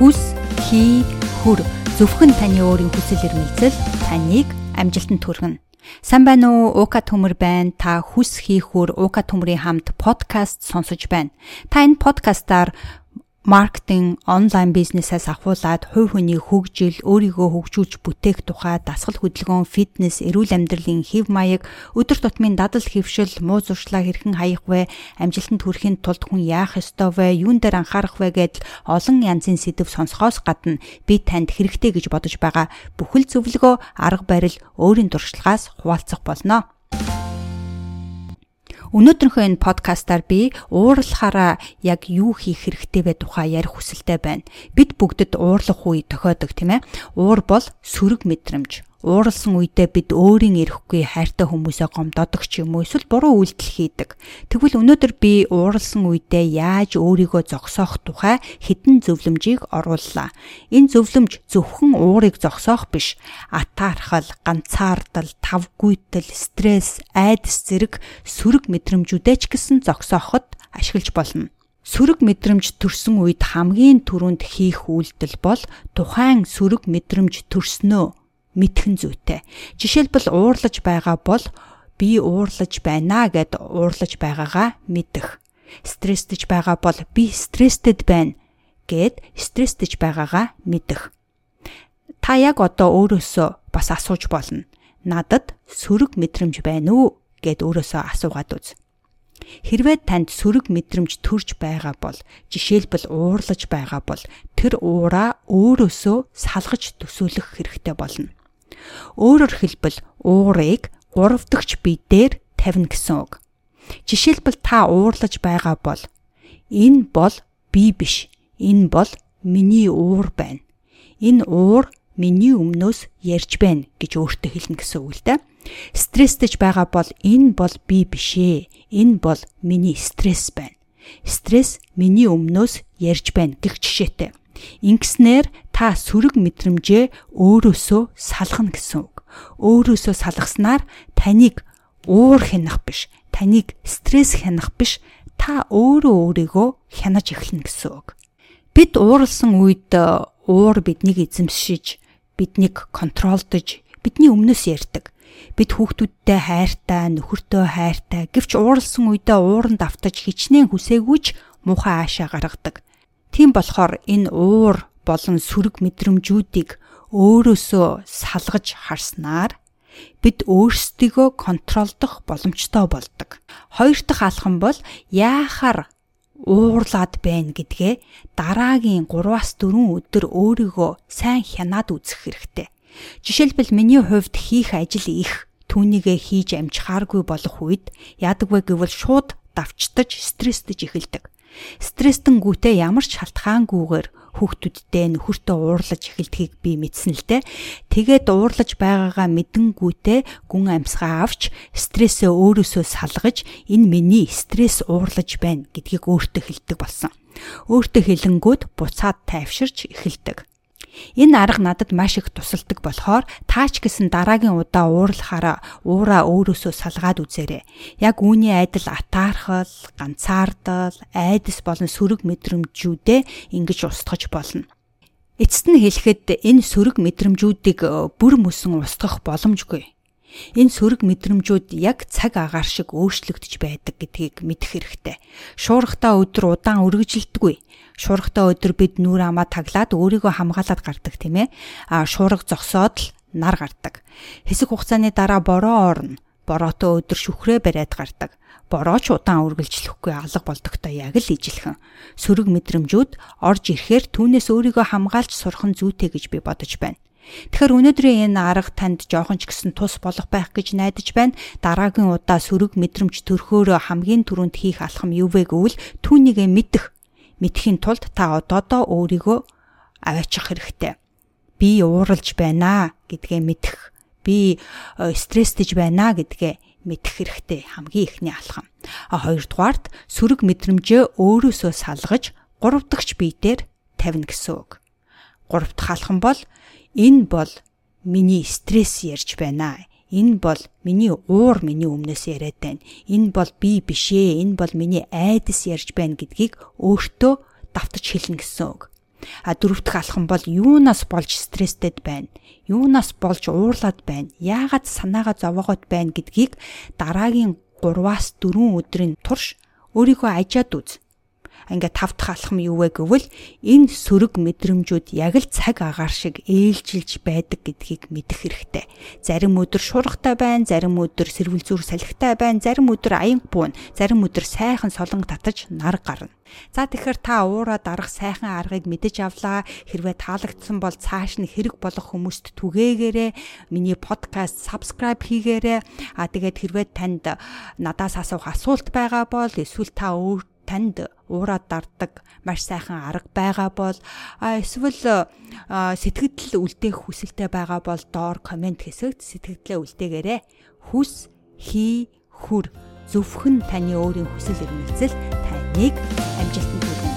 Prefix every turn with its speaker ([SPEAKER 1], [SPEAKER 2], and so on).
[SPEAKER 1] хүс, хий, хүр зөвхөн таны өөрийн хүсэл эрмэлзэл таныг амжилтанд хүргэнэ. Сайн байна уу? Ука төмөр байна. Та хүс хийхүр Ука төмрийн хамт подкаст сонсож байна. Та энэ подкастаар маркетинг, онлайн бизнесээс ахуулаад хувь хүний хөгжил, өөрийгөө хөгжүүлж бүтээх тухай дасгал хөдөлгөөн, фитнес, эрүүл амьдралын хэв маяг, өдөр тутмын дадал хэвшил, муу зуршлаа хэрхэн хаях вэ, амжилтанд хүрэхин тулд хүн яах ёстой вэ, юун дээр анхаарах вэ гэдэл олон янзын сэдв сонсохоос гадна би танд хэрэгтэй гэж бодож байгаа бүхэл зөвлөгөө, арга барил өөрийн туршлагаас хуваалцах болно. Өнөөдрийнхөө энэ подкастаар би уурлахаараа яг юу хийх хэрэгтэй вэ тухай ярих хүсэлтэй байна. Бид бүгдэд уурлах үе тохиодог тийм ээ. Уур бол сөрөг мэдрэмж ууралсан үедээ бид өөрийн эрэхгүй хайртай хүмүүсээ гомдоодог ч юм уу эсвэл буруу үйлдэл хийдэг. Тэгвэл өнөөдөр би ууралсан үедээ яаж өөрийгөө зогсоох тухай хідэн зөвлөмжийг орууллаа. Энэ зөвлөмж зөвхөн уурыг зогсоох биш, атаархал, ганцаардал, тавгүйтэл, стресс, айдас зэрэг сөрөг мэдрэмжүүдээ ч гэсэн зогсооход ашиглаж болно. Сөрөг мэдрэмж төрсөн үед хамгийн түрүүнд хийх үйлдэл бол тухайн сөрөг мэдрэмж төрснөө мэдхэн зүйтэй. Жишээлбэл уурлаж байгаа бол би уурлаж байна гэд уурлаж байгаагаа мэдэх. Стресстэж байгаа бол би стресстэд байна гэд стресстэж байгаагаа мэдэх. Та яг одоо өөрөөсөө бас асууж болно. Надад сөрөг мэдрэмж байна уу гэд өөрөөсөө асуугаад үз. Хэрвээ танд сөрөг мэдрэмж төрж байгаа бол жишээлбэл уурлаж байгаа бол тэр уураа өөрөөсөө салгаж төсөөлөх хэрэгтэй болно. Өөрөөр хэлбэл уурыг гуравдагч бие дээр тавина гэсэн үг. Жишээлбэл та уурлаж байгаа бол энэ бол би биш. Энэ бол миний уур байна. Энэ уур миний өмнөөс ярьж байна гэж өөртөө хэлнэ гэсэн үг л дээ. Стресстэж байгаа бол энэ бол би биш ээ. Энэ бол миний стресс байна. Стресс миний өмнөөс ярьж байна гэх жишээтэй. Ингэснээр та сөрөг мэдрэмжээ өөрөөсөө салгана гэсэн үг. Өөрөөсөө салгаснаар таныг уур хянах биш, таныг стресс хянах биш, та өөрөө өөрийгөө хянаж эхэлнэ гэсэн үг. Бид ууралсан үед э, уур биднийг эзэмшиж, биднийг контролдож, бидний өмнөөс ярьдаг. Бид хүүхдүүдтэй хайртай, нөхөртөө хайртай. Гэвч ууралсан үедээ ууранд автаж хичнээн хүсээгүйч муухай аашаа гаргадаг. Тийм болохоор энэ уур болон сүрэг мэдрэмжүүдийг өөрөөсөө салгаж харснаар бид өөрсдийгөө контролдох боломжтой болдог. Хоёр дахь алхам бол яахаар уурлаад байна гэдгээ дараагийн 3-аас 4 өдөр өөрийгөө сайн хянаад үзэх хэрэгтэй. Жишээлбэл миний хувьд хийх ажил их түүнийгээ хийж амжихааргүй болох үед яадаг вэ гэвэл шууд давчтаж стресстэж эхэлдэг. Стресстэн-гүйтэй ямар ч шалтгаангүйгээр хүүхдүүдтэй нөхөртөө уурлаж эхэлдгийг би мэдсэн л дээ. Тэгээд уурлаж байгаагаа мэдэнгүйтэй гүн амьсгаа авч стрессээ өөрөөсөө салгаж энэ миний стресс уурлаж байна гэдгийг өөртөө хэлдэг болсон. Өөртөө хэлэнгүүд буцаад тайвширч эхэлдэг. Энэ арга надад маш их тусалдаг болохоор таач гэсэн дараагийн удаа уурлахаараа уураа өөрөөсөө салгаад үзээрэй. Яг үүний айдал атаархал, ганцаардал, айдас болон сөрөг мэдрэмжүүдээ ингэж устгаж болно. Эцэст нь хэлэхэд энэ сөрөг мэдрэмжүүдийг бүр мөсөн устгах боломжгүй. Энэ сөрөг мэдрэмжүүд яг цаг агаар шиг өөрчлөгдөж байдаг гэдгийг мэдэх хэрэгтэй. Шуурхтаа өдөр удаан үргэлжилдэггүй. Шуурхтаа өдөр бид нүур амаа таглаад өөрийгөө хамгаалаад гардаг тийм ээ. А шуурга зогсоод л нар гардаг. Хэсэг хугацааны дараа бороо орно. Бороотоо өдөр шүхрээ бариад гардаг. Борооч удаан үргэлжлэхгүй алга болдогтой яг л ижилхэн. Сөрөг мэдрэмжүүд орж ирэхээр түүнээс өөрийгөө хамгаалж сурах нь зүйтэй гэж би бодож байна. Тэгэхээр өнөөдрийн энэ арга танд жоохон ч гэсэн тус болох байх гэж найдаж байна. Дараагийн удаа сөрөг мэдрэмж төрхөөрөө хамгийн түрүүнд хийх алхам юу вэ гэвэл түүнийгээ мэдэх. Мэдхийн тулд та одоодоо өөрийгөө аваачих хэрэгтэй. Би ууралж байна гэдгээ мэдэх. Би э, стресстэж байна гэдгээ мэдэх хэрэгтэй хамгийн ихний алхам. А хоёрдугаарт сөрөг мэдрэмжээ өөрөөсөө салгаж гурав дахь бие дээр тавина гэсэн үг. Гурав дахь алхам бол Энэ бол миний стресс ярьж байна. Энэ бол миний уур миний өмнөөс яриад байна. Энэ бол би биш ээ. Энэ бол миний айдас ярьж байна гэдгийг өөртөө давтаж хэлнэ гэсэн үг. А дөрөв дэх алхам бол юунаас болж стресстэд байна? Юунаас болж уурлаад байна? Яагаад санаагаа зовоогоод байна гэдгийг дараагийн 3-аас 4 өдрийн турш өөрийгөө ажиад үз ингээд тав дахь алхам юу вэ гэвэл энэ сөрөг мэдрэмжүүд яг л цаг агаар шиг ээлжилж байдаг гэдгийг мэдэх хэрэгтэй. Зарим өдөр шуургатай байна, зарим өдөр сэрвэл зүр салхитай байна, зарим өдөр аянг буун, зарим өдөр сайхан солон татаж нар гарна. За тэгэхээр та уура дарах сайхан аргыг мэдэж авлаа. Хэрвээ таалагдсан бол цааш нь хэрэг болох хүмүүст түгээгээрээ миний подкаст subscribe хийгээрээ. А тэгээд хэрвээ танд надаас асуух асуулт байгаа бол эсвэл та өөр танд уураад дарддаг. Маш сайхан арга байгаа бол эсвэл сэтгэл үлдээх хүсэлтэй байгаа бол доор комент хэсэгт сэтгэлдээ үлдээгээрэй. Хүс хий хүр. Зөвхөн таны өөрийн хүсэл эрмэлзэл таныг амжилтанд